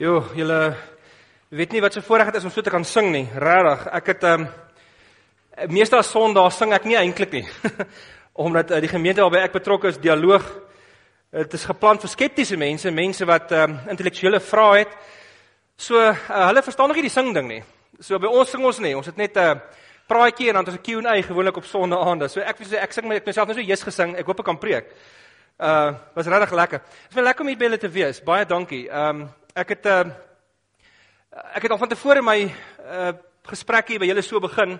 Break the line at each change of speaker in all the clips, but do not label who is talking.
Jo, julle weet nie wat so voorreg dit is om so te kan sing nie. Regtig. Ek het ehm um, meeste as Sondae sing ek nie eintlik nie. Omdat uh, die gemeente waarby ek betrokke is, dialoog dit is geplan vir skeptiese mense, mense wat ehm um, intellektuele vrae het. So uh, hulle verstaan nog nie die sing ding nie. So by ons sing ons nie. Ons het net 'n uh, praatjie en dan het ons 'n Q&A gewoonlik op Sondae aande. So ek sê ek sing my ek myself net so Jesus gesing. Ek hoop ek kan preek. Uh was regtig lekker. Dit is lekker om hier by julle te wees. Baie dankie. Ehm um, ek het uh ek het al van tevore my uh gesprek hier by julle so begin,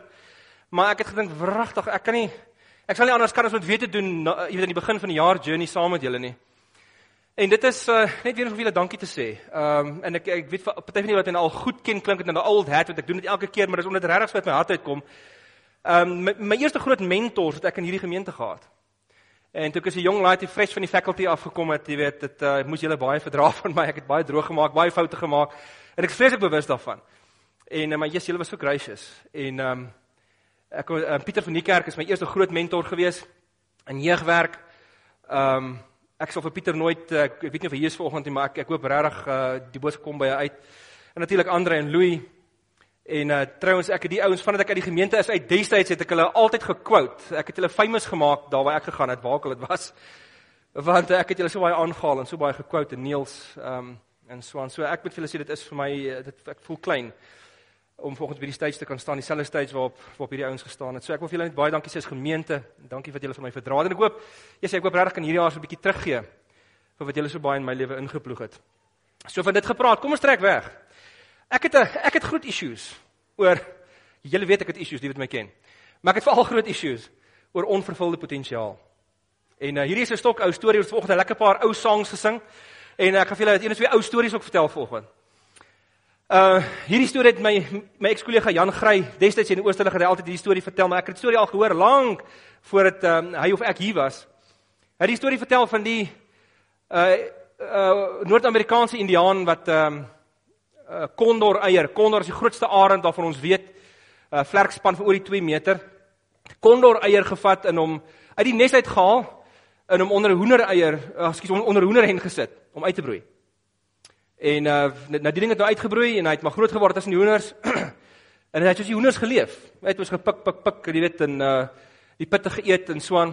maar ek het gedink wragtig, ek kan nie ek sal nie anders kan as om dit weer te doen, uh, jy weet aan die begin van die jaar journey saam met julle nie. En dit is uh net weer om vir julle dankie te sê. Ehm um, en ek ek weet party van julle wat en al goed ken klink dit in 'n old hat want ek doen dit elke keer, maar dis omdat dit regtig uit my hart uitkom. Ehm um, my, my eerste groot mentor wat ek in hierdie gemeente gehad. En toe ek as 'n jong laaitie fresh van die faculty afgekom het, jy weet, dit uh, moes julle baie verdra van my. Ek het baie droog gemaak, baie foute gemaak. En ek is vreeslik bewus daarvan. En uh, maar Jesus, julle was so gracious. En ehm um, ek uh, Pieter van die kerk is my eerste groot mentor gewees in jeugwerk. Ehm um, ek sal vir Pieter nooit ek weet nie of hy hier is vanoggend nie, maar ek ek hoop regtig uh, die boodskap kom by hy uit. En natuurlik Andre en Louis En uh trouens ek het die ouens vandat ek uit die gemeente is uit destyds het ek hulle altyd gequote. Ek het hulle famous gemaak daar waar ek gegaan het, waar ook al dit was. Want uh, ek het hulle so baie aangehaal en so baie gequote en Niels um en so aan. So ek moet vir julle sê dit is vir my uh, dit ek voel klein om volgens by die stage te kan staan, dieselfde stage waarop waarop hierdie ouens gestaan het. So ek wil vir julle net baie dankie sê as gemeente. Dankie wat julle vir my verdra het en ek hoop jy sê ek hoop regtig kan hierdie jaar so 'n bietjie teruggee vir wat julle so baie in my lewe ingeploeg het. So van dit gepraat, kom ons trek weg. Ek het 'n ek het groot issues oor julle weet ek het issues, die wat my ken. Maar ek het veral groot issues oor onvervulde potensiaal. En uh, hierdie is 'n stok ou storie, ons vanoggend 'n lekker paar ou songs gesing en ek gaan vir julle net een of twee ou stories ook vertel vanoggend. Uh hierdie storie het my my ekskollega Jan Grey destyds in die Oosterlige het altyd hierdie storie vertel, maar ek het die storie al gehoor lank voordat um, hy of ek hier was. Hy het die storie vertel van die uh uh Noord-Amerikaanse Indiaan wat um, uh, kondor eier. Kondor is die grootste arend waarvan ons weet. uh, Vlerkspan van oor die 2 meter. Kondor eier gevat in hom uit die nes uitgehaal en hom onder 'n hoender eier, ekskuus, onder 'n hoenderhen gesit om uit te broei. En uh nou die ding het nou uitgebroei en hy het maar groot geword tussen die hoenders. en hy het soos die hoenders geleef. Hy het mos gepik pik pik, jy weet, en uh die pitte geëet en so aan.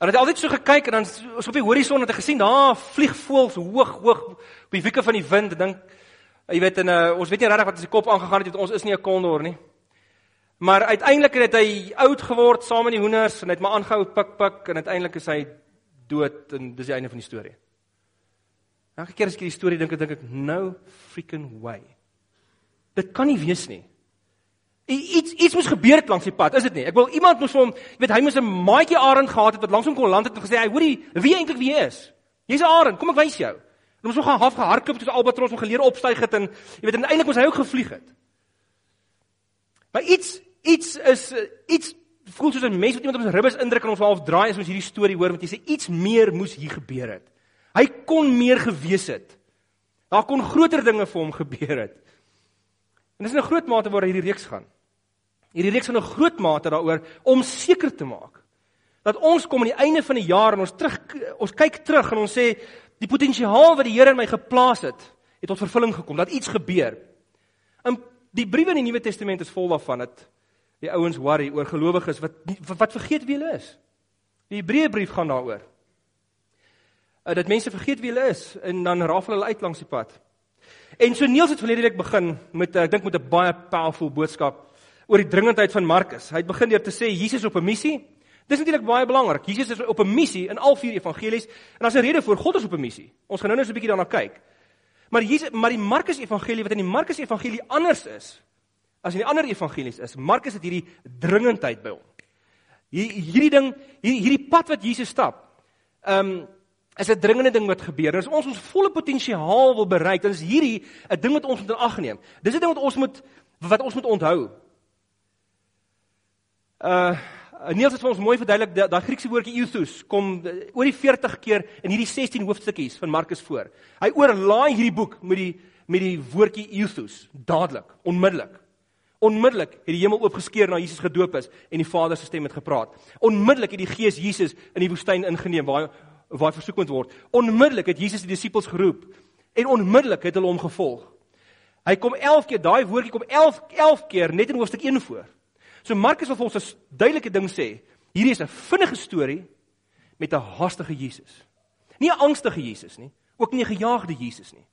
En hy het altyd so gekyk en dan so op die horison het hy gesien daar vlieg voëls hoog hoog op die wieke van die wind. Dink Jy weet en uh, ons weet nie regtig wat in sy kop aangegaan het, ons is nie 'n kondor nie. Maar uiteindelik het hy oud geword saam met die hoenders en hy het maar aangehou pik pik en uiteindelik is hy dood en dis die einde van die storie. Elke keer as ek hierdie storie dink, dink ek no freaking way. Dit kan nie wees nie. Iets iets moes gebeur het langs die pad, is dit nie? Ek wil iemand moes hom, jy weet, hy moes 'n maatjie arend gehad het wat langs hom kon land het en gesê, "Hy, hoorie, wie eintlik wie is? Jy's 'n arend, kom ek wys jou." En ons moes gaan half gehardloop soos albatros om geleer opstyg het en jy weet uiteindelik moes hy ook gevlieg het. Maar iets iets is iets voel soos 'n mens wat iemand op sy ribbes indruk en ons half draai as ons hierdie storie hoor want jy sê iets meer moes hier gebeur het. Hy kon meer gewees het. Daar kon groter dinge vir hom gebeur het. En dis 'n groot mate waar hierdie reeks gaan. Hierdie reeks gaan 'n groot mate daaroor om seker te maak dat ons kom aan die einde van die jaar en ons terug ons kyk terug en ons sê Die potensiaal wat die Here in my geplaas het, het tot vervulling gekom. Dat iets gebeur. In die briewe in die Nuwe Testament is vol daarvan dat die ouens worry oor gelowiges wat wat vergeet wie hulle is. Die Hebreëbrief gaan daaroor. Uh, dat mense vergeet wie hulle is en dan rafel hulle uit langs die pad. En so Niels het verlede week begin met uh, ek dink met 'n baie powerful boodskap oor die dringendheid van Markus. Hy het begin deur te sê Jesus op 'n missie Dis natuurlik baie belangrik. Jesus is op 'n missie in al vier evangelies en daar's 'n rede vir God is op 'n missie. Ons gaan nou net so 'n bietjie daarna kyk. Maar Jesus maar die Markus evangelie wat in die Markus evangelie anders is as in die ander evangelies is, Markus het hierdie dringendheid by hom. Hierdie ding, hierdie pad wat Jesus stap, ehm um, is 'n dringende ding wat gebeur. As ons ons volle potensiaal wil bereik, dan is hierdie 'n ding wat ons moet in ag neem. Dis 'n ding wat ons moet wat ons moet onthou. Uh, Niels het vir ons mooi verduidelik daai da Griekse woordjie euthus kom uh, oor die 40 keer in hierdie 16 hoofstukkies van Markus voor. Hy oorlaai hierdie boek met die met die woordjie euthus dadelik, onmiddellik. Onmiddellik het die hemel oopgeskeur na Jesus gedoop is en die Vader se stem het gepraat. Onmiddellik het die Gees Jesus in die woestyn ingeneem waar waar hy versoek moet word. Onmiddellik het Jesus die disippels geroep En onmiddellik het hulle hom gevolg. Hy kom 11 keer, daai woordjie kom 11 11 keer net in hoofstuk 1 voor. So Markus wil vir ons 'n duidelike ding sê. Hierdie is 'n vinnige storie met 'n haastige Jesus. Nie 'n angstige Jesus nie, ook nie 'n gejaagde Jesus nie.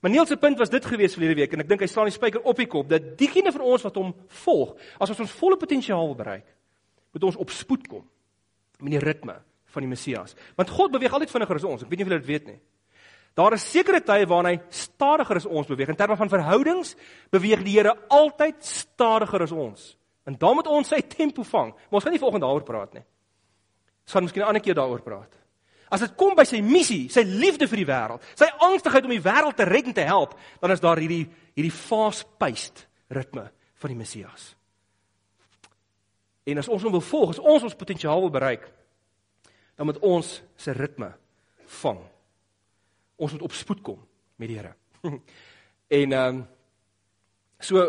Maar Niels se punt was dit gewees verlede week en ek dink hy slaan die spyker op die kop dat diegene van ons wat hom volg, as ons ons volle potensiaal wil bereik, moet ons op spoed kom met die ritme van die Messias. Want God beweeg altyd vinniger as ons. Ek weet nie of julle dit weet nie. Daar is sekere tye waarin hy stadiger as ons beweeg. In terme van verhoudings beweeg die Here altyd stadiger as ons. En dan moet ons sy tempo vang. Maar ons gaan nie volgende daaroor praat nie. Ons gaan miskien 'n ander keer daaroor praat. As dit kom by sy missie, sy liefde vir die wêreld, sy angstigheid om die wêreld te red en te help, dan is daar hierdie hierdie fast-paced ritme van die Messias. En as ons hom wil volg, as ons ons potensiaal wil bereik, dan moet ons se ritme vang. Ons moet op spoed kom met die Here. en ehm um, so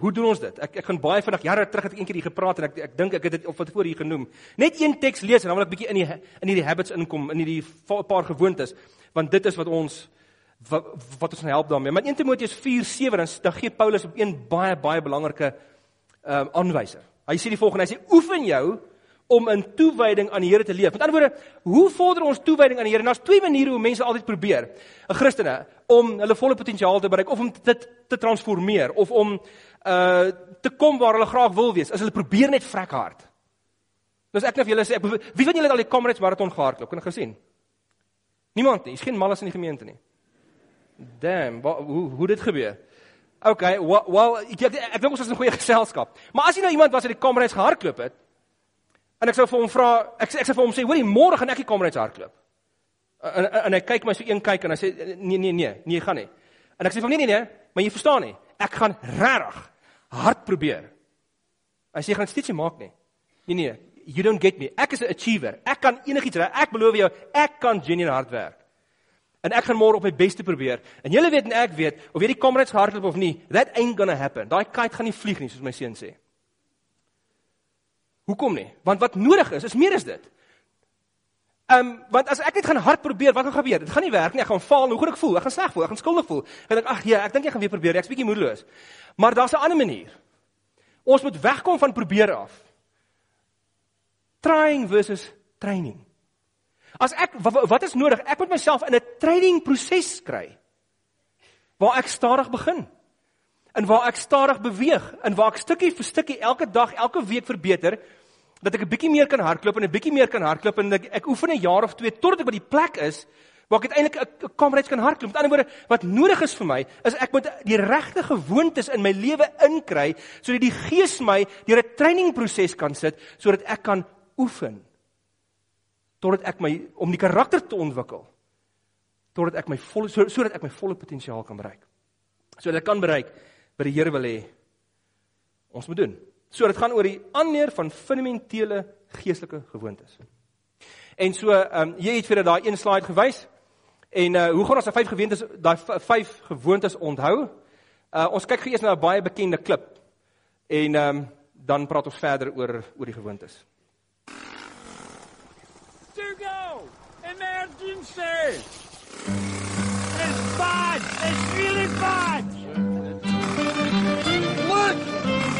hoe doen ons dit? Ek ek gaan baie vinnig jare terug het ek eendag hier gepraat en ek ek dink ek het dit op wat voor hier genoem. Net een teks lees en dan wil ek bietjie in die in hierdie habits inkom, in hierdie paar gewoontes, want dit is wat ons wat, wat ons help daarmee. Maar 1 Timoteus 4:7 dan, dan gee Paulus op een baie baie belangrike ehm um, aanwyser. Hy sê die volgende, hy sê oefen jou om in toewyding aan die Here te leef. Met ander woorde, hoe vorder ons toewyding aan die Here? Daar's twee maniere hoe mense altyd probeer, 'n Christene, om hulle volle potensiaal te bereik of om dit te transformeer of om uh te kom waar hulle graag wil wees. As hulle probeer net vrek hard. Dis ek net vir julle sê, ek, wie van julle het al die Comrades marathon gehardloop? Kan ek gesien? Niemand nie. Is geen malles in die gemeente nie. Damn, wat, hoe hoe dit gebeur? Okay, well, well ek ek, ek dink ons is in goeie geselskap. Maar as jy nou iemand was wat die Comrades gehardloop het, En ek sou vir hom vra, ek ek sê vir hom sê, hoorie, môre gaan ek die kamerheids hardloop. En, en en hy kyk my so een kyk en hy sê nee nee nee, nee, jy gaan nie. En ek sê vir hom nee nee nee, maar jy verstaan nie. Ek gaan regtig hard probeer. Hy sê jy gaan steeds nie maak nie. Nee nee, you don't get me. Ek is 'n achiever. Ek kan enigiets reg. Ek beloof jou, ek kan genuine hard werk. En ek gaan môre op my bes te probeer. En julle weet en ek weet, of jy die kamerheids hardloop of nie, that ain't gonna happen. Daai kite gaan nie vlieg nie soos my seun sê. Hoekom nie? Want wat nodig is, is meer as dit. Ehm um, want as ek net gaan hard probeer, wat gaan gebeur? Dit gaan nie werk nie. Ek gaan faal. Hoe gaan ek voel? Ek gaan sleg voel. Ek gaan skuldig voel. Ek dink ag ja, ek dink ek gaan weer probeer. Ek's bietjie moedeloos. Maar daar's 'n ander manier. Ons moet wegkom van probeer af. Trying versus training. As ek wat is nodig? Ek moet myself in 'n training proses kry. Waar ek stadig begin in waar ek stadig beweeg, in waar ek stukkie vir stukkie elke dag, elke week verbeter, dat ek 'n bietjie meer kan hardloop en 'n bietjie meer kan hardloop en ek, ek oefen 'n jaar of twee totdat ek by die plek is waar ek uiteindelik 'n kamerads kan hardloop. Met ander woorde, wat nodig is vir my, is ek moet die regte gewoontes in my lewe inkry sodat die Gees my deur 'n trainingproses kan sit sodat ek kan oefen totdat ek my om die karakter te ontwikkel totdat ek my volle sodat ek my volle potensiaal kan bereik. Sodat ek kan bereik wat die Here wil hê ons moet doen. So dit gaan oor die aanleer van fundamentele geestelike gewoontes. En so ehm um, jy het vir daai een slide gewys. En uh hoe gaan ons daai vyf gewoontes daai vyf gewoontes onthou? Uh ons kyk gou eers na 'n baie bekende klip. En ehm um, dan praat ons verder oor oor die gewoontes.
To go. Emergency. It's bad. It's really bad.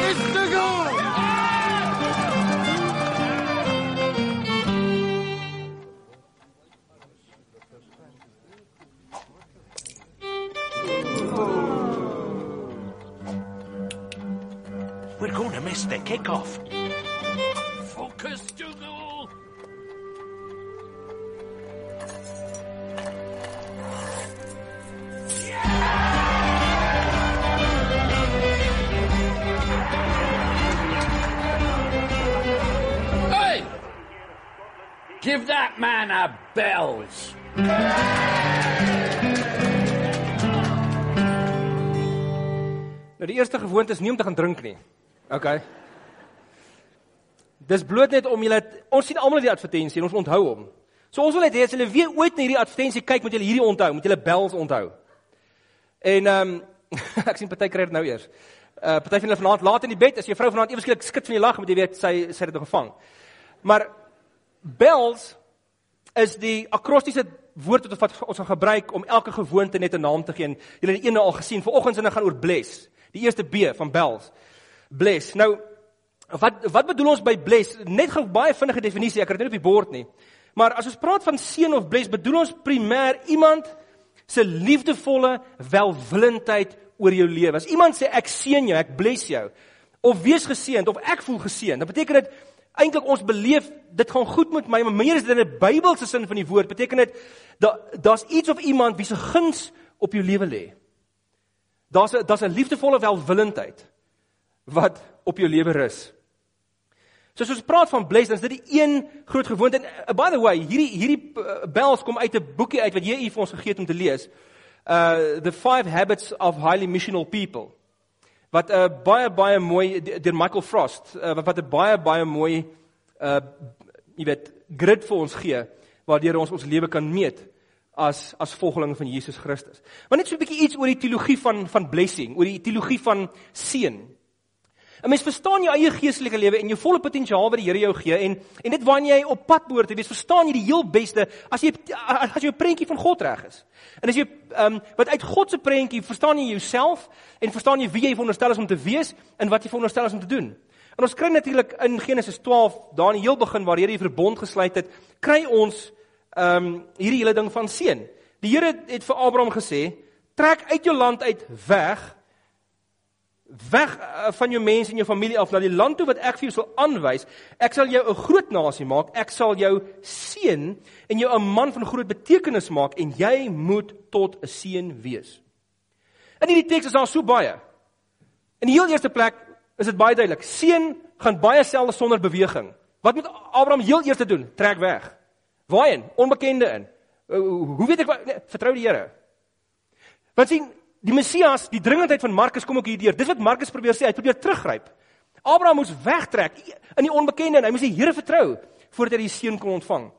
It's the goal!
We're going to miss the kickoff.
Give that man a bells.
Nou die eerste gewoonte is nie om te gaan drink nie. OK. Dis bloot net om julle ons sien almal die advertensie en ons onthou hom. So ons wil net hê as julle weer ooit na hierdie advertensie kyk, moet julle hierdie onthou, moet julle bells onthou. En ehm um, ek sien party kry dit nou eers. Uh party van hulle vanaand laat in die bed, as jy vrou vanaand ewe skielik skud van die lag, moet jy weet sy sy het dit gevang. Maar bells is die akrostiese woord wat ons gaan gebruik om elke gewoonte net 'n naam te gee. En julle het eene al gesien. Vanoggend se gaan oor bless. Die eerste B van bells. Bless. Nou wat wat bedoel ons by bless? Net gou baie vinnige definisie. Ek het dit nie op die bord nie. Maar as ons praat van seën of bless, bedoel ons primêr iemand se liefdevolle welwillendheid oor jou lewe. As iemand sê ek seën jou, ek bless jou of wees geseënd of ek voel geseënd, dan beteken dit eintlik ons beleef dit gaan goed met my, maar meer is dit in 'n Bybelse sin van die woord. Beteken dit dat daar's iets of iemand wie se guns op jou lewe lê. Daar's 'n daar's 'n liefdevolle welwillendheid wat op jou lewe rus. So as ons praat van bless, dan is dit die een groot gewoonte. And uh, by the way, hierdie hierdie uh, bells kom uit 'n boekie uit wat jy vir ons gegee het om te lees. Uh The Five Habits of Highly Missional People. Wat 'n uh, baie baie mooi deur Michael Frost, uh, wat 'n baie baie mooi uh jy weet grid vir ons gee waardeur ons ons lewe kan meet as as volgelinge van Jesus Christus. Maar net so 'n bietjie iets oor die teologie van van blessing, oor die teologie van seën. 'n Mens verstaan jou eie geestelike lewe en jou volle potensiaal wat die Here jou gee en en dit waarna jy op pad behoort te wees, verstaan jy die heel beste as jy as 'n prentjie van God reg is. En as jy ehm um, wat uit God se prentjie verstaan jy jouself en verstaan jy wie jy veronderstel is om te wees en wat jy veronderstel is om te doen. En ons kry natuurlik in Genesis 12, daar in die heel begin waar Here die verbond gesluit het, kry ons ehm um, hierdie hele ding van seën. Die Here het vir Abraham gesê: "Trek uit jou land uit weg weg uh, van jou mense en jou familie af na die land toe wat ek vir jou sal aanwys. Ek sal jou 'n groot nasie maak. Ek sal jou seën en jou 'n man van groot betekenis maak en jy moet tot 'n seën wees. In hierdie teks is daar so baie. In die heel eerste plek is dit baie duidelik. Seën gaan baie selde sonder beweging. Wat moet Abraham heel eers doen? Trek weg. Waarheen? Onbekende in. Hoe weet ek wat nee, vertrou die Here? Wat sien die Messias, die dringendheid van Markus kom ook hierdeur. Dis wat Markus probeer sê, hy probeer teruggryp. Abraham moes wegtrek in die onbekende en hy moes die Here vertrou voordat hy die seun kon ontvang.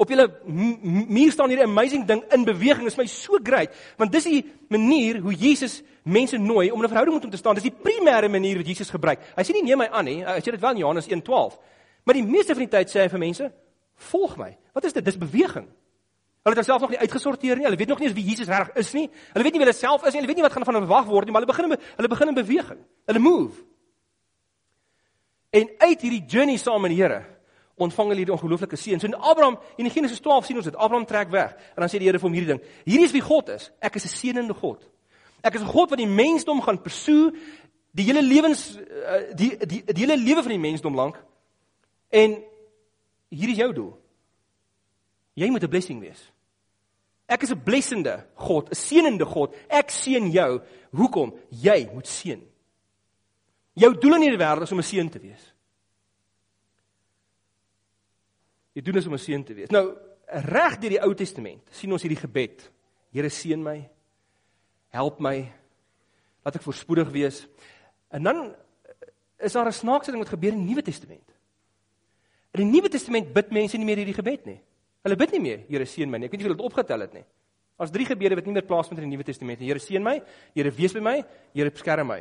Op julle muur staan hier 'n amazing ding in beweging. Dit is my so great, want dis die manier hoe Jesus mense nooi om 'n verhouding met hom te staan. Dis die primêre manier wat Jesus gebruik. Hy sê nie neem my aan nie. Hy sê dit wel in Johannes 1:12. Maar die meeste van die tyd sê hy vir mense, "Volg my." Wat is dit? Dis beweging. Hulle het homself nog nie uitgesorteer nie. Hulle weet nog nie eens wie Jesus regtig is nie. Hulle weet nie wie hulle self is nie. Hulle weet nie wat gaan van hulle verwag word nie, maar hulle begin hulle begin in beweging. Hulle move. En uit hierdie journey saam met die Here ontvang hulle hierdie ongelooflike seën. So in Abraham in Genesis 12 sien ons dit. Abraham trek weg en dan sê die Here vir hom hierdie ding. Hierdie is wie God is. Ek is 'n seënende God. Ek is 'n God wat die mensdom gaan pursue die hele lewens eh, die die die hele lewe van die mensdom lank. En hier is jou doel. Jy moet 'n blessing wees. Ek is 'n blessende God, 'n seënende God. Ek seën jou. Hoekom? Jy moet seën. Jou doel in hierdie wêreld is om 'n seën te wees. Jy doen dit om 'n seën te wees. Nou, reg deur die Ou Testament sien ons hierdie gebed. Here seën my. Help my. Laat ek voorspoedig wees. En dan is daar 'n snaakse ding wat gebeur in die Nuwe Testament. In die Nuwe Testament bid mense nie meer hierdie gebed nie. Hulle bid nie meer, Here seën my nie. Ek weet nie of hulle dit opgetel het nie. As drie gebede wat nie meer plaasvind in die Nuwe Testament nie. Here seën my, Here wees by my, Here beskerm my.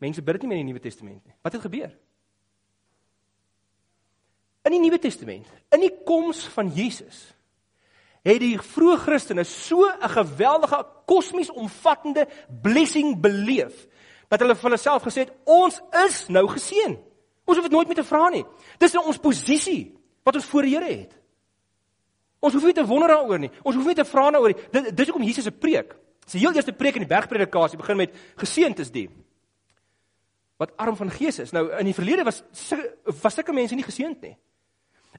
Mense bid dit nie meer in die Nuwe Testament nie. Wat het gebeur? In die Nuwe Testament, in die koms van Jesus, het die vroeë Christene so 'n geweldige kosmies omvattende blessing beleef dat hulle vir hulle self gesê het ons is nou geseën. Ons hoef dit nooit meer te vra nie. Dis nou ons posisie wat ons voor die Here het. Ons hoef nie te wonder daaroor nie. Ons hoef nie te vra daaroor nie. Dit dis hoekom Jesus se preek. Sy heel eerste preek in die bergpredikasie begin met geseënd is die wat arm van gees is. Nou in die verlede was was sulke mense nie geseënd nie.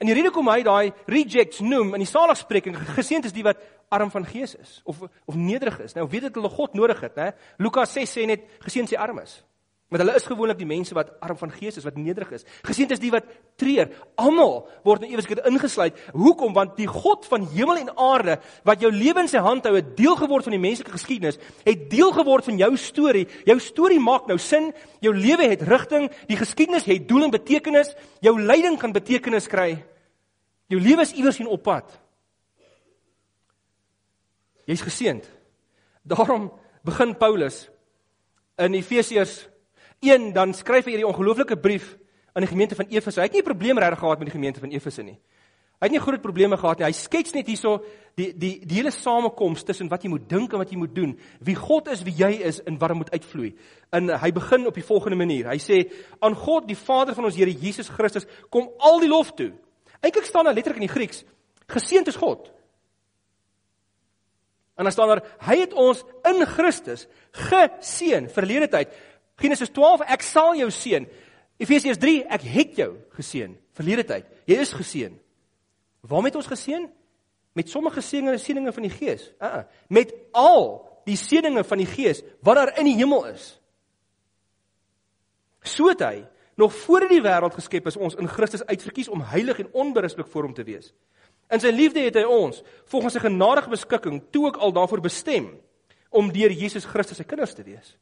In die rede kom hy daai rejects noem in die saligspreking geseënd is die wat arm van gees is of of nederig is. Nou weet dit hulle God nodig het, né? Lukas 6 sê net geseënd sê arm is. Want hulle is gewoonlik die mense wat arm van gees is, wat nederig is. Geseend is die wat treur. Almal word in ewigheid ingesluit. Hoekom? Want die God van hemel en aarde wat jou lewe in sy hand hou, het deel geword van die menslike geskiedenis, het deel geword van jou storie. Jou storie maak nou sin. Jou lewe het rigting. Die geskiedenis het doel en betekenis. Jou lyding kan betekenis kry. Jou lewe is iewers in op pad. Jy's geseend. Daarom begin Paulus in Efesiërs 1 dan skryf hy hierdie ongelooflike brief aan die gemeente van Efese. Hy het nie 'n probleem reg gehad met die gemeente van Efese nie. Hy het nie groot probleme gehad nie. Hy skets net hierso die die die hele samekoms tussen wat jy moet dink en wat jy moet doen. Wie God is, wie jy is en wat moet uitvloei. En hy begin op die volgende manier. Hy sê aan God die Vader van ons Here Jesus Christus kom al die lof toe. Eintlik staan daar letterlik in die Grieks: Geseënd is God. En dan staan daar hy het ons in Christus geseën verlede tyd. Genesis 12 ek sal jou seën. Efesiërs 3 ek het jou geseën verlede tyd. Jy is geseën. Waarmee het ons geseën? Met sommige seëninge seëninge van die Gees. Uh, uh met al die seëninge van die Gees wat daar in die hemel is. So het hy nog voor die wêreld geskep is ons in Christus uitverkies om heilig en onberispelik voor hom te wees. In sy liefde het hy ons volgens sy genadige beskikking toe ook al daarvoor bestem om deur Jesus Christus sy kinders te wees.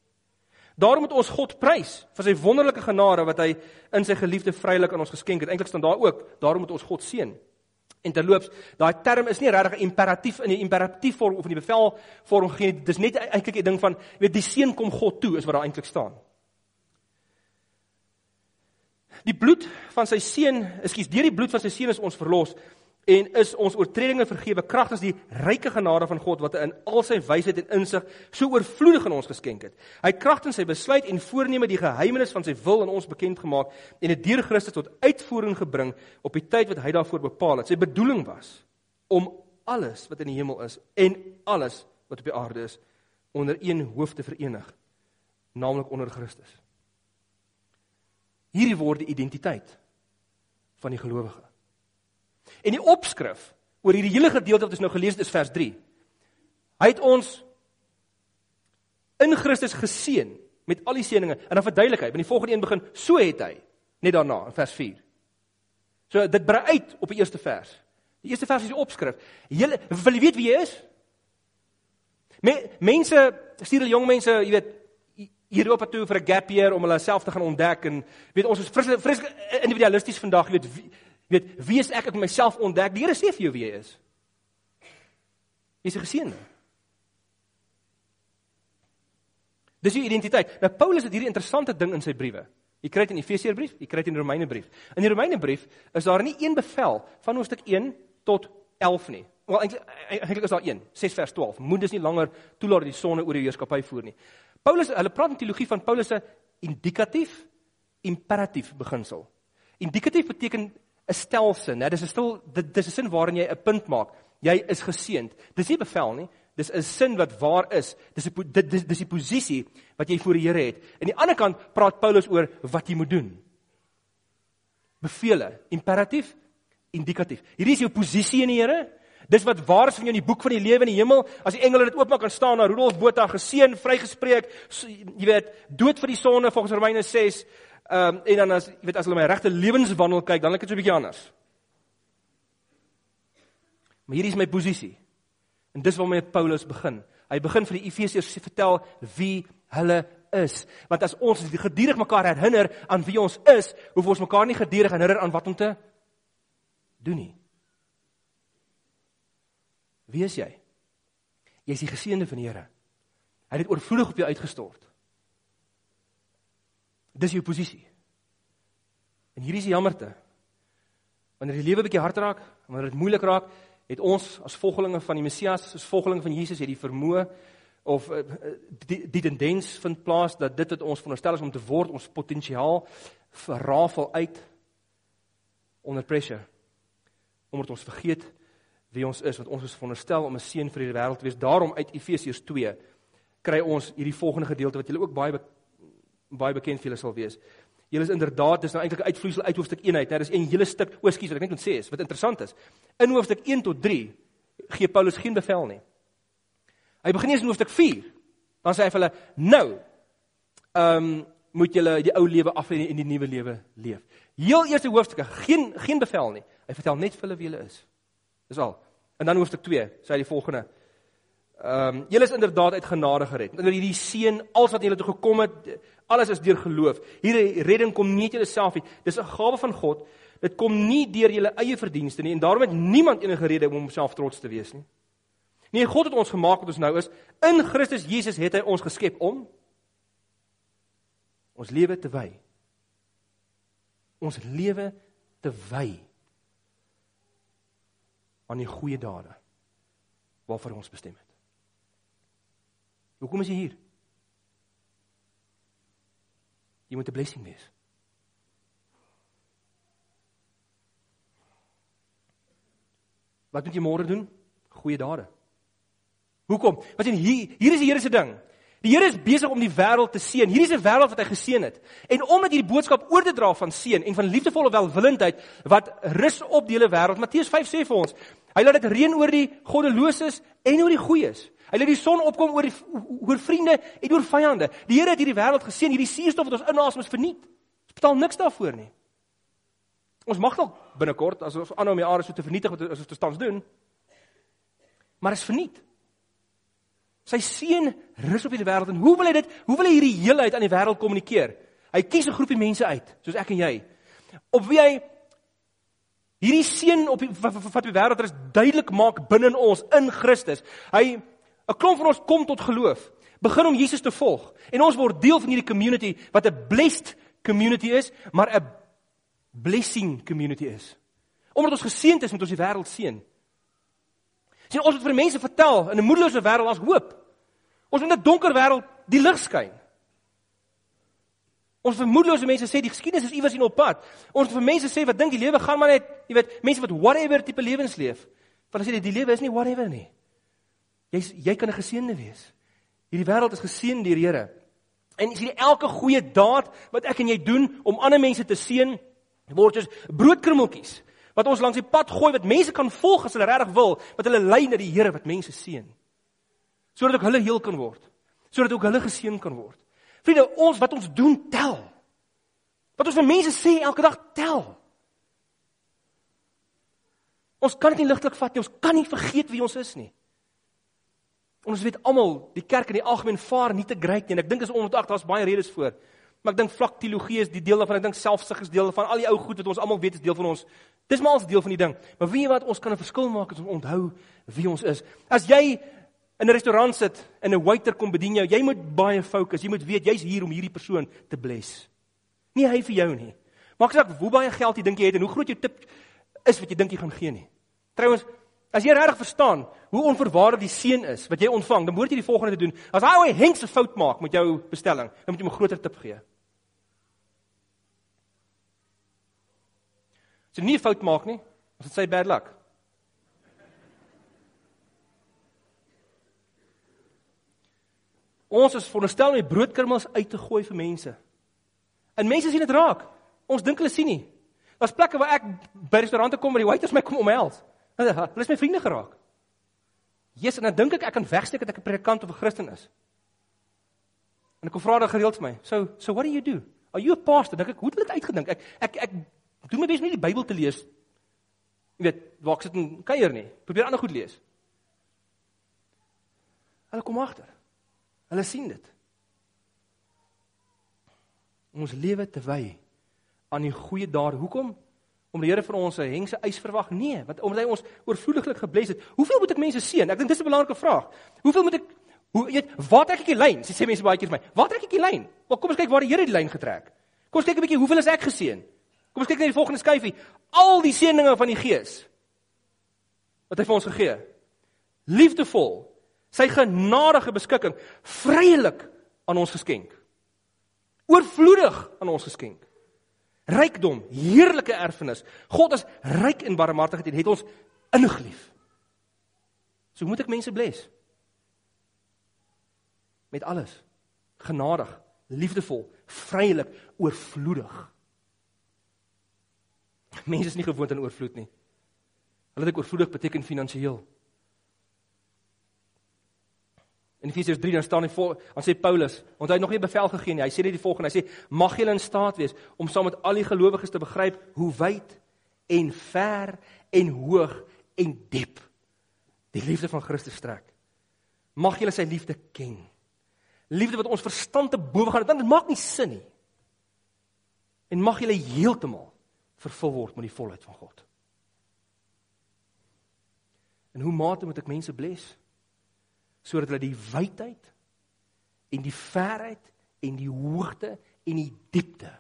Daarom moet ons God prys vir sy wonderlike genade wat hy in sy geliefde vrylik aan ons geskenk het. Eintlik staan daar ook, daarom moet ons God seën. En terloops, daai term is nie regtig imperatief in die imperatief vorm of in die bevel vorm gegee nie. Dis net eintlik 'n ding van, jy weet, die seën kom God toe is wat daar eintlik staan. Die bloed van sy seun, ekskuus, deur die bloed van sy seun is ons verlos en is ons oortredinge vergewe kragtens die ryke genade van God wat in al sy wysheid en insig so oorvloedig aan ons geskenk het. Hy kragtens sy besluit en voorneme die geheimenis van sy wil aan ons bekend gemaak en dit deur Christus tot uitvoering gebring op die tyd wat hy daarvoor bepaal het. Sy bedoeling was om alles wat in die hemel is en alles wat op die aarde is onder een hoof te verenig, naamlik onder Christus. Hierdie word die identiteit van die gelowige. En die opskrif oor hierdie hele gedeelte wat ons nou gelees het is vers 3. Hy het ons in Christus geseën met al die seënings en dan verduidelik hy, want die volgende een begin so het hy net daarna in vers 4. So dit brei uit op die eerste vers. Die eerste vers is die opskrif. Julle wil jy weet wie jy is? Me, mense stuur hulle jong mense, jy weet, Europa toe vir 'n gap year om hulle self te gaan ontdek en weet ons is vreeslik individualisties vandag, jy weet wie, weet wie is ek ek myself ontdek. Die Here sê vir jou wie jy is. Jy's 'n geseënde. Dis jou identiteit. Nou Paulus het hierdie interessante ding in sy briewe. Jy kry dit in Efesiërbrief, jy kry dit in die Romeinebrief. In die Romeinebrief is daar nie een bevel van hoofstuk 1 tot 11 nie. Wel eintlik eintlik is daar een, 6 vers 12. Moet dis nie langer toelaat dat die sonne oor die heerskappy voer nie. Paulus, hulle praat in teologie van Paulus se indikatief imperatief beginsel. Indikatief beteken 'n stelsin, né? Dis 'n stil dis 'n sin waarin jy 'n punt maak. Jy is geseënd. Dis nie bevel nie. Dis 'n sin wat waar is. Dis 'n dit dis dis die posisie wat jy voor die Here het. Aan die ander kant praat Paulus oor wat jy moet doen. Bevele, imperatief, indikatief. Hierdie is jou posisie in die Here. Dis wat waar is van jou in die boek van die lewe in die hemel. As die engele dit oopmaak kan staan na Rudolf Botha geseën, vrygespreek, so, jy weet, dood vir die sonde volgens Romeine 6. Ehm um, en dan as jy weet as hulle my regte lewenswandel kyk, dan lyk dit so 'n bietjie anders. Maar hierdie is my posisie. En dis waarmee Paulus begin. Hy begin vir die Efesiërs vertel wie hulle is. Want as ons gedurig mekaar herinner aan wie ons is, hoef ons mekaar nie gedurig herinner aan wat om te doen nie. Wie is jy? Jy is die geseënde van die Here. Hy het oorvloedig op jou uitgestort. Dis jou posisie. En hier is die jammerte. Wanneer die lewe bietjie hard raak, wanneer dit moeilik raak, het ons as volgelinge van die Messias, as volgelinge van Jesus, het die vermoë of uh, die, die tendens vind plaas dat dit wat ons veronderstel is om te word, ons potensiaal verrafel uit onder pressure. Omdat ons vergeet wie ons is, want ons is veronderstel om 'n seën vir die wêreld te wees. Daarom uit Efesiërs 2 kry ons hierdie volgende gedeelte wat julle ook baie baie bekend vir julle sal wees. Julle is inderdaad, dis nou eintlik 'n uitvloeisel uit hoofstuk 1 uit. Dit is 'n hele stuk, o, skus, wat ek net moet sê is, wat interessant is. In hoofstuk 1 tot 3 gee Paulus geen bevel nie. Hy begin eers in hoofstuk 4. Dan sê hy vir hulle, "Nou, ehm um, moet julle die ou lewe af en in die nuwe lewe leef." Heel eerste hoofstukke, geen geen bevel nie. Hy vertel net vir hulle wie hulle is. Dis al. En dan hoofstuk 2, sê hy die volgende: Ehm um, julle is inderdaad uit genade gered. Onder hierdie seën, alles wat julle toe gekom het, alles is deur geloof. Hierdie redding kom nie uit julleself nie. Dis 'n gawe van God. Dit kom nie deur julle eie verdienste nie en daarom het niemand enige rede om homself trots te wees nie. Nee, God het ons gemaak wat ons nou is. In Christus Jesus het hy ons geskep om ons lewe te wy. Ons lewe te wy aan die goeie dade waarvoor ons bestem het. Hoekom is jy hier? Jy moet 'n blessing wees. Wat moet jy môre doen? Goeie dade. Hoekom? Want sien hier hier is die Here se ding. Die Here is besig om die wêreld te seën. Hierdie is 'n wêreld wat hy geseën het. En om dit hierdie boodskap oor te dra van seën en van liefdevolle welwillendheid wat rus op die hele wêreld. Matteus 5 sê vir ons, hy laat dit reën oor die goddeloses en oor die goeies. Hy laat die son opkom oor die oor vriende en oor vyande. Die Here het hierdie wêreld geseën. Hierdie suurstof wat ons inasem is verniet. Ons betaal niks daarvoor nie. Ons mag dalk binnekort as ons aanhou om die aarde so te vernietig wat ons tans doen. Maar is verniet. Sy seun rus op hierdie wêreld en hoe wil hy dit? Hoe wil hy hierdie heelheid aan die wêreld kommunikeer? Hy kies 'n groepie mense uit, soos ek en jy. Op wie hy hierdie seun op die wat die wêreld is duidelik maak binne ons in Christus. Hy 'n klomp van ons kom tot geloof, begin om Jesus te volg en ons word deel van hierdie community wat 'n blessed community is, maar 'n blessing community is. Omdat ons geseënd is met ons die wêreld seën. Sien ons moet vir mense vertel in 'n moedelose wêreld as hoop. Ons in 'n donker wêreld die lig skyn. Ons vermoedelose mense sê die geskiedenis is iewers in op pad. Ons vir mense sê wat dink die lewe gaan maar net, jy weet, mense wat whatever tipe lewens leef. Want hulle sê die lewe is nie whatever nie. Jy jy kan 'n geseënde wees. Hierdie wêreld is geseën deur die Here. En sien elke goeie daad wat ek en jy doen om ander mense te seën, word soos broodkrummeltjies wat ons langs die pad gooi wat mense kan volg as hulle regtig wil, wat hulle lei na die Here wat mense seën sodat ook hulle heel kan word. Sodat ook hulle geseën kan word. Vriende, ons wat ons doen tel. Wat ons vir mense sê elke dag tel. Ons kan dit nie ligtelik vat nie. Ons kan nie vergeet wie ons is nie. Ons weet almal, die kerk in die algemeen vaar nie te great nie en ek dink is omdat daar's baie redes voor. Maar ek dink vlak teologie is die deel daarvan. Ek dink selfsug is deel daarvan. Al die ou goed wat ons almal weet is deel van ons. Dis maar ons deel van die ding. Maar weet jy wat ons kan 'n verskil maak as ons onthou wie ons is. As jy in 'n restaurant sit en 'n waiter kom bedien jou, jy moet baie fokus. Jy moet weet jy's hier om hierdie persoon te bless. Nie hy vir jou nie. Maak saak hoe baie geld jy dink jy het en hoe groot jou tip is wat jy dink jy gaan gee nie. Trouwens, as jy regtig verstaan hoe onverwaarde die seën is wat jy ontvang, dan moet jy die volgende doen. As hy ou Henk se fout maak met jou bestelling, dan moet jy hom 'n groter tip gee. As hy nie 'n fout maak nie, as dit sy bad luck. Ons is veronderstel om die broodkrummels uit te gooi vir mense. En mense sien dit raak. Ons dink hulle sien nie. Daar's plekke waar ek by restaurante kom waar die waiters my kom omhels. Hulle is my vriende geraak. Jesus, en dan dink ek ek kan wegsteek dat ek 'n predikant of 'n Christen is. En ek kom vra dan gereeld vir my. So, so what do you do? Are you a pastor? Dink ek, hoe het hulle dit uitgedink? Ek ek ek doen my bes om nie die Bybel te lees. Jy weet, waar ek sit en kuier nie. Probeer ander goed lees. Hulle kom agter. Hulle sien dit. Ons lewe te wy aan die goeie dade. Hoekom? Om die Here vir ons 'n hengse eis verwag? Nee, want omdat hy ons oorvloediglik gebless het. Hoeveel moet ek mense seën? Ek dink dis 'n belangrike vraag. Hoeveel moet ek hoe weet, waar trek ek die lyn? Sê mense baie keer vir my. Waar trek ek die lyn? Maar kom ons kyk waar die Here die lyn getrek. Kom ons kyk 'n bietjie hoeveel is ek geseën? Kom ons kyk net die volgende skyfie. Al die seëninge van die Gees wat hy vir ons gegee. Liefdevol, sy genadige beskikking vrylik aan ons geskenk. Oorvloedig aan ons geskenk. Rykdom, heerlike erfenis. God is ryk in barmhartigheid en het ons ingelief. So moet ek mense bless. Met alles. Genadig, liefdevol, vrylik, oorvloedig. Mense is nie gewoond aan oorvloed nie. Hulle dink oorvloedig beteken finansiëel. In Efesiërs 3 dan staan hy voor, dan sê Paulus, want hy het nog nie bevel gegee nie. Hy sê net die volgende, hy sê mag julle in staat wees om saam met al die gelowiges te begryp hoe wyd en ver en hoog en diep die liefde van Christus strek. Mag julle sy liefde ken. Liefde wat ons verstand te bowe gaan, dit maak nie sin nie. En mag julle heeltemal vervul word met die volheid van God. En hoe mate moet ek mense bless? Sodat hulle die wydheid en die verheid en die hoogte en die diepte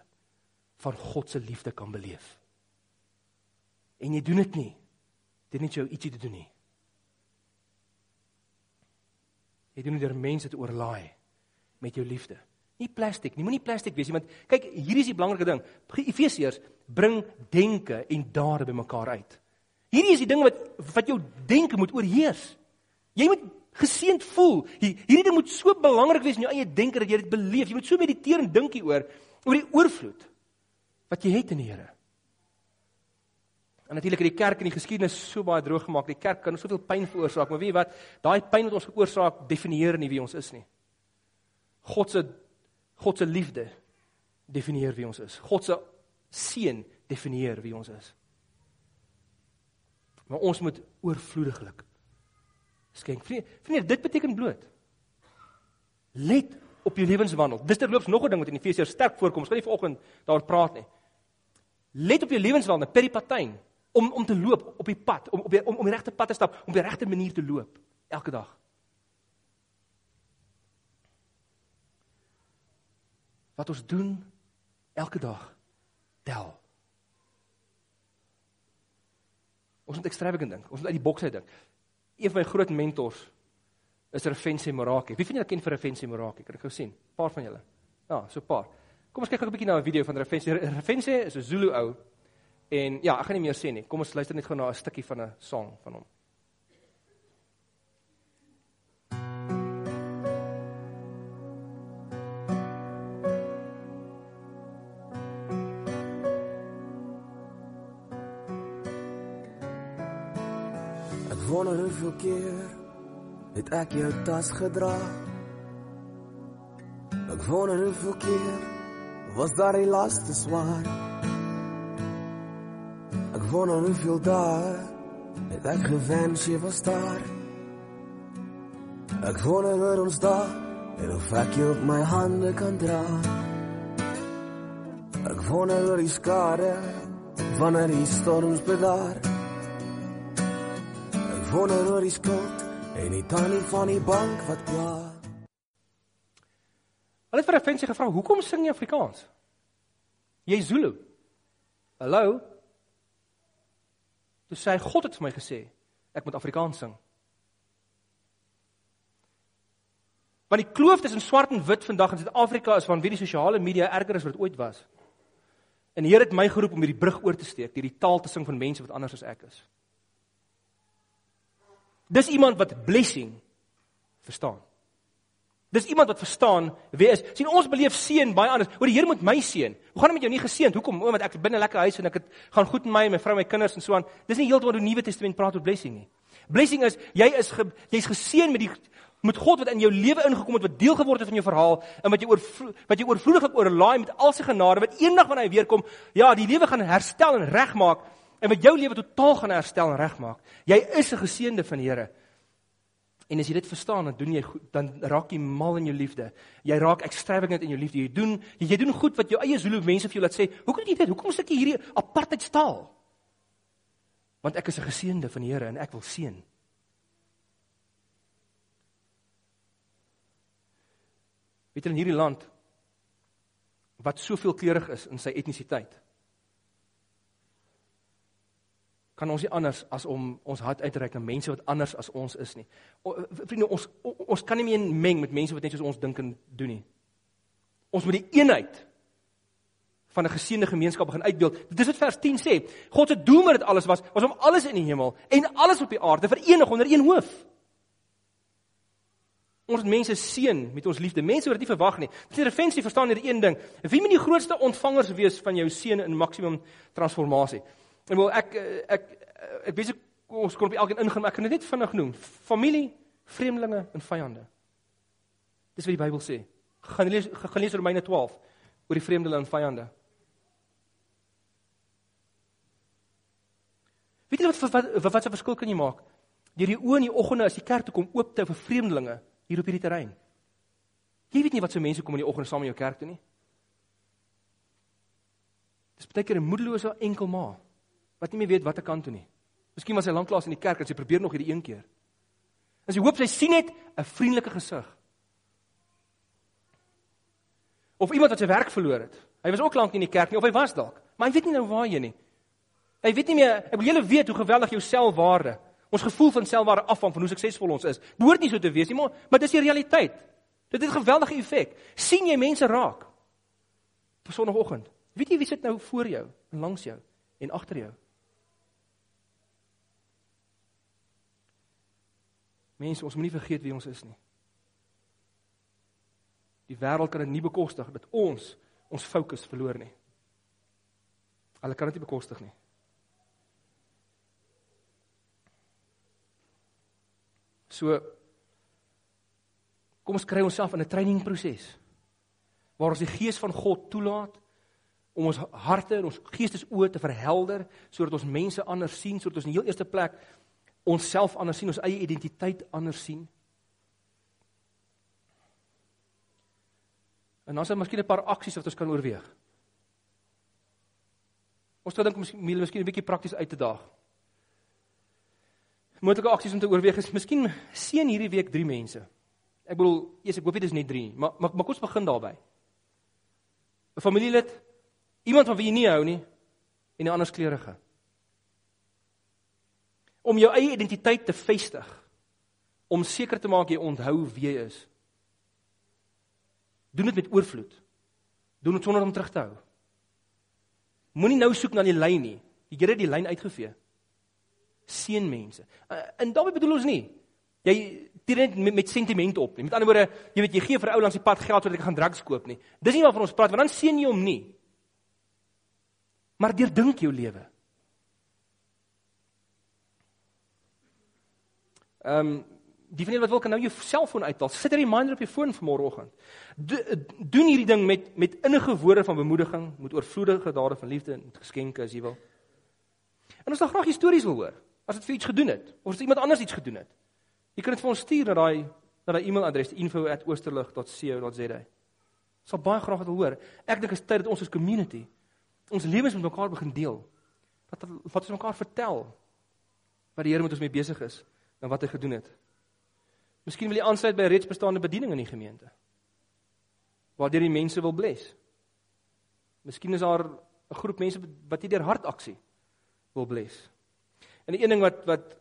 van God se liefde kan beleef. En jy doen dit nie deur net jou ietsie te doen nie. Jy doen dit deur mense te oorlaai met jou liefde. Nie plastiek nie, moenie plastiek wees nie, want kyk, hier is die belangrike ding. Efesiërs bring denke en dade bymekaar uit. Hierdie is die ding wat wat jou denke moet oorheers. Jy moet geseend voel. Hierdie ding moet so belangrik wees in jou eie denke dat jy dit beleef. Jy moet so mediteer en dink hieroor oor die oorvloed wat jy het in die Here. En natuurlik het die kerk in die geskiedenis so baie droog gemaak. Die kerk kan soveel pyn veroorsaak, maar weet jy wat? Daai pyn wat ons veroorsaak, definieer nie wie ons is nie. God se God se liefde definieer wie ons is. God se seën definieer wie ons is. Maar ons moet oorvloediglik skenk. Vriende, dit beteken bloot. Let op jou lewenswandel. Dis terloops nog 'n ding wat in Efesiërs sterk voorkom. Ons gaan nie vanoggend daaroor praat nie. Let op jou lewenswandel, peripatyn, om om te loop op die pad, om op die, om om die regte pad te stap, om op die regte manier te loop elke dag. Wat ons doen elke dag tel. Ons moet ekstravagant dink. Ons moet uit die boks uit dink. Een van my groot mentors is Refense Morake. Wie van julle ken vir Refense Morake? Kan ek gou sien? 'n Paar van julle. Ja, so 'n paar. Kom ons kyk gou 'n bietjie na 'n video van Refense. Refense is 'n Zulu ou. En ja, ek gaan nie meer sê nie. Kom ons luister net gou na 'n stukkie van 'n song van hom.
Wonder hoeveel keer het ek jou tas gedra. Ek wonder hoeveel keer was daar die las te swaar. Ek wonder hoeveel dae het ek gewens jy was daar. Ek wonder waar ons daar en of ek jou op my hande kan dra. Ek wonder oor die skade wanneer die storms bedaar wonder oor die skuld en die tannie van die bank wat kla.
Hulle het vir 'n vensie gevra, "Hoekom sing jy Afrikaans?" Jy Zulu. Hallo. Toe sê hy, "God het vir my gesê ek moet Afrikaans sing." Want die kloof tussen swart en wit vandag in Suid-Afrika is van wie die sosiale media erger as wat ooit was. En die Here het my geroep om hierdie brug oor te steek, hierdie taal te sing van mense wat anders as ek is. Dis iemand wat blessing verstaan. Dis iemand wat verstaan wie is. sien ons beleef seën baie anders. O die Here moet my seën. Hoe gaan dit met jou nie geseënd? Hoekom? Omdat ek binne lekker huis en ek het gaan goed met my en my vrou, my kinders en so aan. Dis nie heeltemal hoe die Nuwe Testament praat oor blessing nie. Blessing is jy is ge, jy's geseën met die met God wat in jou lewe ingekom het wat deel geword het van jou verhaal en wat jy oor wat jy oorvloedig oorlaai met al sy genade wat eendag wanneer hy weer kom, ja, die lewe gaan herstel en regmaak en wat jou lewe totaal gaan herstel en regmaak. Jy is 'n geseënde van die Here. En as jy dit verstaan, dan doen jy goed, dan raak jy mal in jou liefde. Jy raak extravagant in jou liefde. Jy doen jy, doen goed wat jou eie Zulu mense vir jou laat sê. Hoekom jy dit? Hoekom sê jy hierdie apartheid staal? Want ek is 'n geseënde van die Here en ek wil seën. Weet jy in hierdie land wat soveel kleurig is in sy etnisiteit? Kan ons nie anders as om ons hart uit te reik na mense wat anders as ons is nie. O, vriende, ons o, ons kan nie meer meng met mense wat net soos ons dink en doen nie. Ons moet die eenheid van 'n geseënde gemeenskap begin uitbeeld. Dit is wat vers 10 sê. God se doel met dit alles was was om alles in die hemel en alles op die aarde verenig onder een hoof. Ons mense seën met ons liefde. Mense wat dit nie verwag nie. Dit is refensie verstaan net een ding. Wie moet die grootste ontvangers wees van jou seën in maksimum transformasie? En wel ek ek ek weet ek ons kon op elkeen ingaan, maar ek kan dit net vinnig noem. Familie, vreemdelinge en vyande. Dis wat die Bybel sê. Gaan lees gaan lees Romeine 12 oor die vreemdelinge en vyande. Weet jy wat wat wat wat 'n verskil kan jy maak? Deur die oë in die oggende as die kerk toe kom oop te vir vreemdelinge hier op hierdie terrein. Jy weet nie wat so mense kom in die oggend saam in jou kerk toe nie. Dis baie keer 'n moedelose enkel ma wat nie meer weet wat ek kan doen nie. Miskien was hy lanklaas in die kerk en sy probeer nog hierdie een keer. En sy hoop sy sien net 'n vriendelike gesig. Of iemand wat sy werk verloor het. Hy was ook lank in die kerk nie of hy was dalk, maar hy weet nie nou waar hy is nie. Jy weet nie meer, ek wil julle weet hoe geweldig jou selfwaarde, ons gevoel van selfwaarde afhang van hoe suksesvol ons is. Behoort nie so te wees nie, maar maar dis die realiteit. Dit het 'n geweldige effek. sien jy mense raak? Op Sondagoggend. Weet jy wie sit nou voor jou en langs jou en agter jou? Mense, ons moenie vergeet wie ons is nie. Die wêreld kan dit nie bekostig dat ons ons fokus verloor nie. Hulle kan dit nie bekostig nie. So kom ons kry onsself in 'n trainingproses waar ons die gees van God toelaat om ons harte en ons geestesoë te verhelder sodat ons mense anders sien, sodat ons in die heel eerste plek onsself anders sien, ons eie identiteit anders sien. En is daar miskien 'n paar aksies wat ons kan oorweeg. Ons dink miskien miskien 'n bietjie prakties uit te daag. Moontlike aksies om te oorweeg is miskien seën hierdie week 3 mense. Ek bedoel, eers ek hoop dit is net 3, maar maar, maar kom ons begin daarby. 'n Familielid, iemand van wie jy nie hou nie en 'n ander kleurige. Om jou eie identiteit te vestig, om seker te maak jy onthou wie jy is. Doen dit met oorvloed. Doen dit sonder om terug te hou. Moenie nou soek na die lyn nie. Die Here het die lyn uitgevee. Seën mense. Uh, en daarmee bedoel ons nie jy tree net met, met sentiment op nie. Met ander woorde, jy weet jy gee vir ou langs die pad geld sodat hy kan drugs koop nie. Dis nie waarvan ons praat want dan seën jy hom nie. Maar deurdink jou lewe. Ehm um, die van julle wat wil kan nou jou selfoon uithaal. Sit 'n reminder op jou foon vir môreoggend. Do, doen hierdie ding met met innige woorde van bemoediging, met oorvloedige dade van liefde en geskenke as jy wil. En ons wil graag stories wil hoor. As dit vir iets gedoen het of as iemand anders iets gedoen het. Jy kan dit vir ons stuur na daai na daai e-mailadres info@oosterlig.co.za. Sal baie graag wil hoor. Ek dink dit is tyd dat ons as community ons lewens met mekaar begin deel. Wat wat ons mekaar vertel wat die Here met ons mee besig is en wat hy gedoen het. Miskien wil jy aansluit by reeds bestaande bediening in die gemeente. Waardeur die mense wil bless. Miskien is daar 'n groep mense wat jy deur hartaksie wil bless. En die een ding wat wat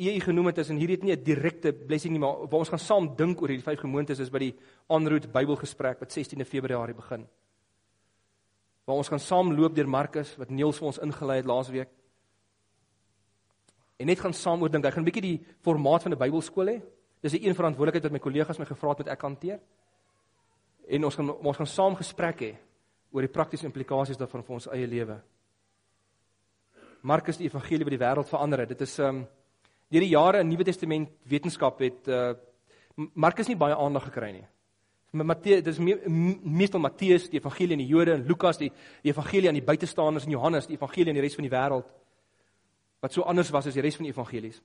jy genoem het is en hierdie het nie 'n direkte blessing nie, maar waar ons gaan saam dink oor hierdie vyf gemeentes is by die Enroute Bybelgesprek wat 16de Februarie begin. Waar ons gaan saam loop deur Markus wat Niels vir ons ingelei het laasweek. En net gaan saam dink. Ek gaan 'n bietjie die formaat van 'n Bybelskool hê. Dis 'n een verantwoordelikheid wat my kollegas my gevra het met ek hanteer. En ons gaan ons gaan saam gesprek hê oor die praktiese implikasies daarvan vir ons eie lewe. Markus die evangelie wat die wêreld verander het. Dit is um deur die jare in Nuwe Testament wetenskap het uh Markus nie baie aandag gekry nie. Matteus, dis me, meestal Matteus die evangelie aan die Jode en Lukas die die evangelie aan die buitestanders en Johannes die evangelie aan die res van die wêreld wat so anders was as die res van die evangelies.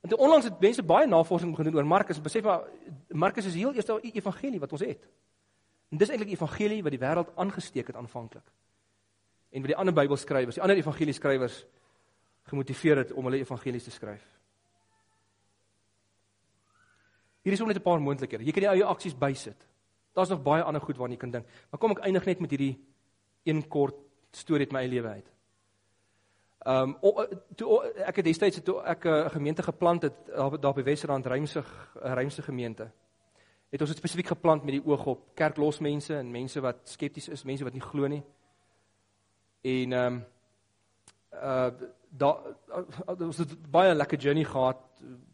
En toe onlangs het mense baie navorsing begin doen oor Markus en besef maar Markus is heel eerste evangelie wat ons het. En dis eintlik die evangelie wat die wêreld aangesteek het aanvanklik. En wat die ander Bybelskrywers, die ander evangelieskrywers gemotiveer het om hulle evangelies te skryf. Hier is om net 'n paar moontlikhede. Jy kan jou eie aksies bysit. Daar's nog baie ander goed waarna jy kan dink. Maar kom ek eindig net met hierdie een kort storie uit my eie lewe uit. Ehm um, toe ek het destyds toe ek eh, 'n uh, gemeente geplant het daar by Wesrand Rymse Rymse gemeente. Het ons dit spesifiek geplant met die oog op kerklos mense en mense wat skepties is, mense wat nie glo nie. En ehm um, uh daar uh, ons het baie lekker journey gehad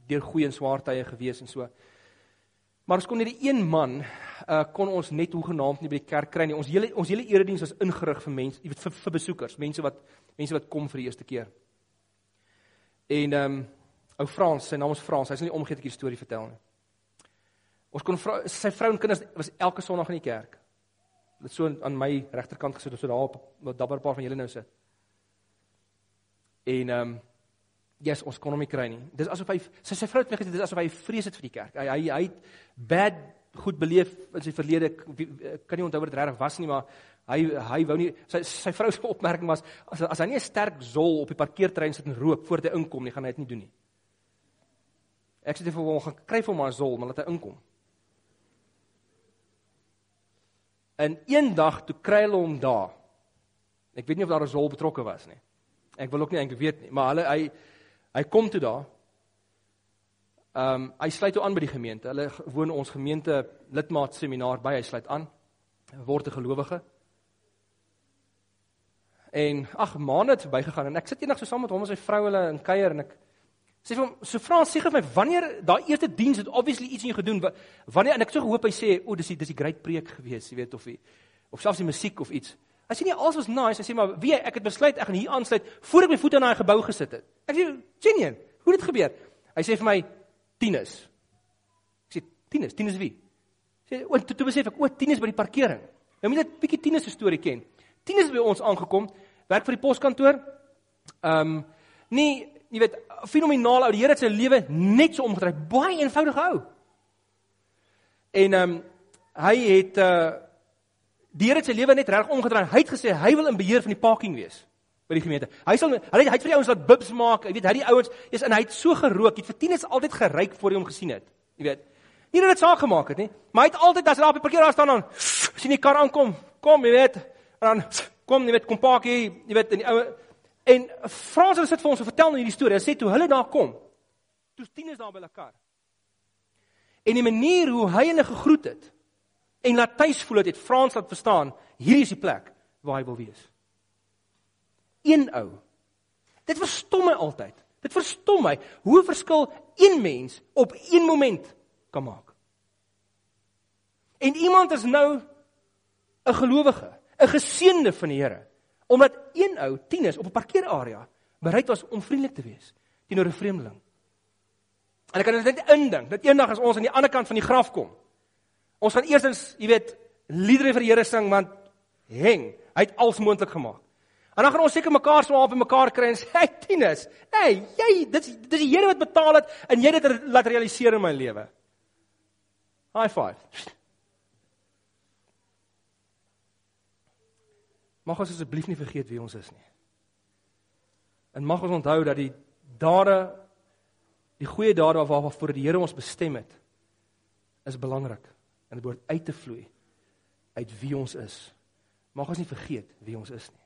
deur goeie en swaar tye gewees en so. Maar ons kon net die een man uh kon ons net hoegenaamd nie by die kerk kry nie. Ons hele ons hele erediens was ingerig vir mense, jy weet vir, vir besoekers, mense wat mense wat kom vir die eerste keer. En ehm um, ou Frans, sy naam is Frans, hy sal nie omgee ek hierdie storie vertel nie. Ons kon vrou, sy vrou en kinders was elke Sondag in die kerk. Dit so aan my regterkant gesit, so daar op wat dabber paar van julle nou sit. En ehm um, yes, ons kon hom nie kry nie. Dis asof hy sy sy vrou het net dit is asof hy vrees het vir die kerk. Hy hy hy het bad goed beleef in sy verlede. Kan nie onthou wat dit regtig was nie, maar hy hy wou nie sy sy vrou se opmerking was as as hy nie 'n sterk zol op die parkeerterrein sit en rook voor hy inkom nie, gaan hy dit nie doen nie. Ek sê vir hom gaan kry vir hom 'n zol, maar laat hy inkom. En eendag toe kry hulle hom daar. Ek weet nie of daar 'n zol betrokke was nie. Ek wil ook nie eintlik weet nie, maar hulle hy hy kom toe daar. Ehm um, hy sluit aan by die gemeente. Hulle woon ons gemeente lidmaat seminar by. Hy sluit aan. Word 'n gelowige. En ag, maande het verbygegaan en ek sit eendag so saam met hom en sy vrou hulle in kuier en ek sê vir hom, "So Frans, sê gou vir my, wanneer daai eerste diens het obviously iets in jou gedoen, wanneer en ek het so gehoop hy sê, "O, dis die dis die great preek gewees, jy weet of hy of selfs die musiek of iets." Hy sê nie alles was nice, hy sê maar, "Wie, ek het besluit ek gaan hier aansluit voor ek my voete in daai gebou gesit het." Ek sê, "Genien, hoe het dit gebeur?" Hy sê vir my, "Tinus." Ek sê, "Tinus, Tinus wie?" Sê, "O, toe, toe besef ek, o, Tinus by die parkering." Nou moet 'n bietjie Tinus se storie ken. Tinus by ons aangekom, werk vir die poskantoor. Ehm um, nie jy weet fenomenaal ou. Die Here het sy lewe net so omgedraai. Baie eenvoudige ou. En ehm um, hy het uh die Here het sy lewe net reg omgedraai. Hy het gesê hy wil in beheer van die parking wees by die gemeente. Hy sal hy het, hy het vir die ouens laat bibs maak. Jy weet, hy die ouens is en hy het so gerook. Hy het vir tieners altyd geryk voor hy hom gesien het. Jy weet. Nie dat dit saak gemaak het nie, maar hy het altyd as hy daar op die parkeer staan dan sien die kar aankom. Kom, jy weet. En dan kom, jy weet, kom park hier, jy weet, in die ou En Frans het sit vir ons om vertel nou hierdie storie. Hy sê toe hulle daar kom, toe tieners daar by hulle kar. En die manier hoe hy hulle gegroet het en laat tuis voel het, het Frans laat verstaan, hierdie is die plek waar hy wil wees. Een ou. Dit verstom my altyd. Dit verstom my hoe 'n verskil een mens op een moment kan maak. En iemand is nou 'n gelowige, 'n geseënde van die Here omdat een ou tieners op 'n parkeerarea bereid was om vriendelik te wees teenoor 'n vreemdeling. En ek kan dit net indink dat eendag as ons aan die ander kant van die graf kom, ons gaan eerstens, jy weet, liedere vir die Here sing want heng, hy het alles moontlik gemaak. En dan gaan ons seker mekaar swaap en mekaar kry en sê, "Hey tieners, hey, jy, dit is dis die Here wat betaal het en jy het dit laat realiseer in my lewe." High five. Mag ons asseblief nie vergeet wie ons is nie. En mag ons onthou dat die dade die goeie dade waarvoor die Here ons bestem het is belangrik en dit behoort uit te vloei uit wie ons is. Mag ons nie vergeet wie ons is nie.